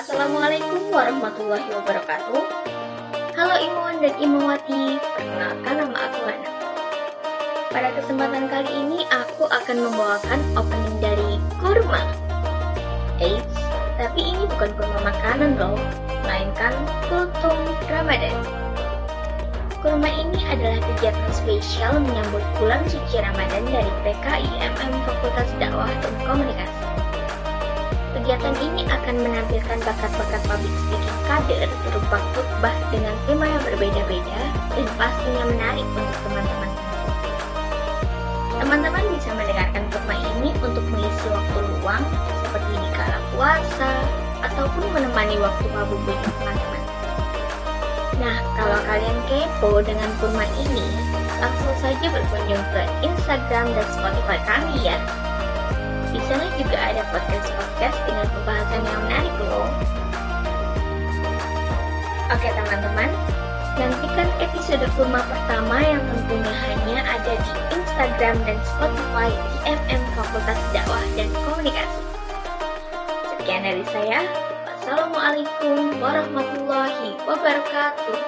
Assalamualaikum warahmatullahi wabarakatuh. Halo Imuan dan Imawati, perkenalkan nama aku Hana. Pada kesempatan kali ini aku akan membawakan opening dari kurma. Eits, tapi ini bukan kurma makanan loh, melainkan kultum Ramadan. Kurma ini adalah kegiatan spesial menyambut bulan suci Ramadan dari PKIMM Fakultas Dakwah dan Komunikasi. Kegiatan ini akan menampilkan bakat-bakat public speaking kader berupa khutbah dengan tema yang berbeda-beda dan pastinya menarik untuk teman-teman. Teman-teman bisa mendengarkan khutbah ini untuk mengisi waktu luang seperti di kala puasa ataupun menemani waktu ngabuburit teman-teman. Nah, kalau kalian kepo dengan kurma ini, langsung saja berkunjung ke Instagram dan Spotify kami ya. Di sana juga ada podcast-podcast Oke teman-teman, nantikan episode kurma pertama yang tentunya hanya ada di Instagram dan Spotify IMM Fakultas Dakwah dan Komunikasi. Sekian dari saya. Wassalamualaikum warahmatullahi wabarakatuh.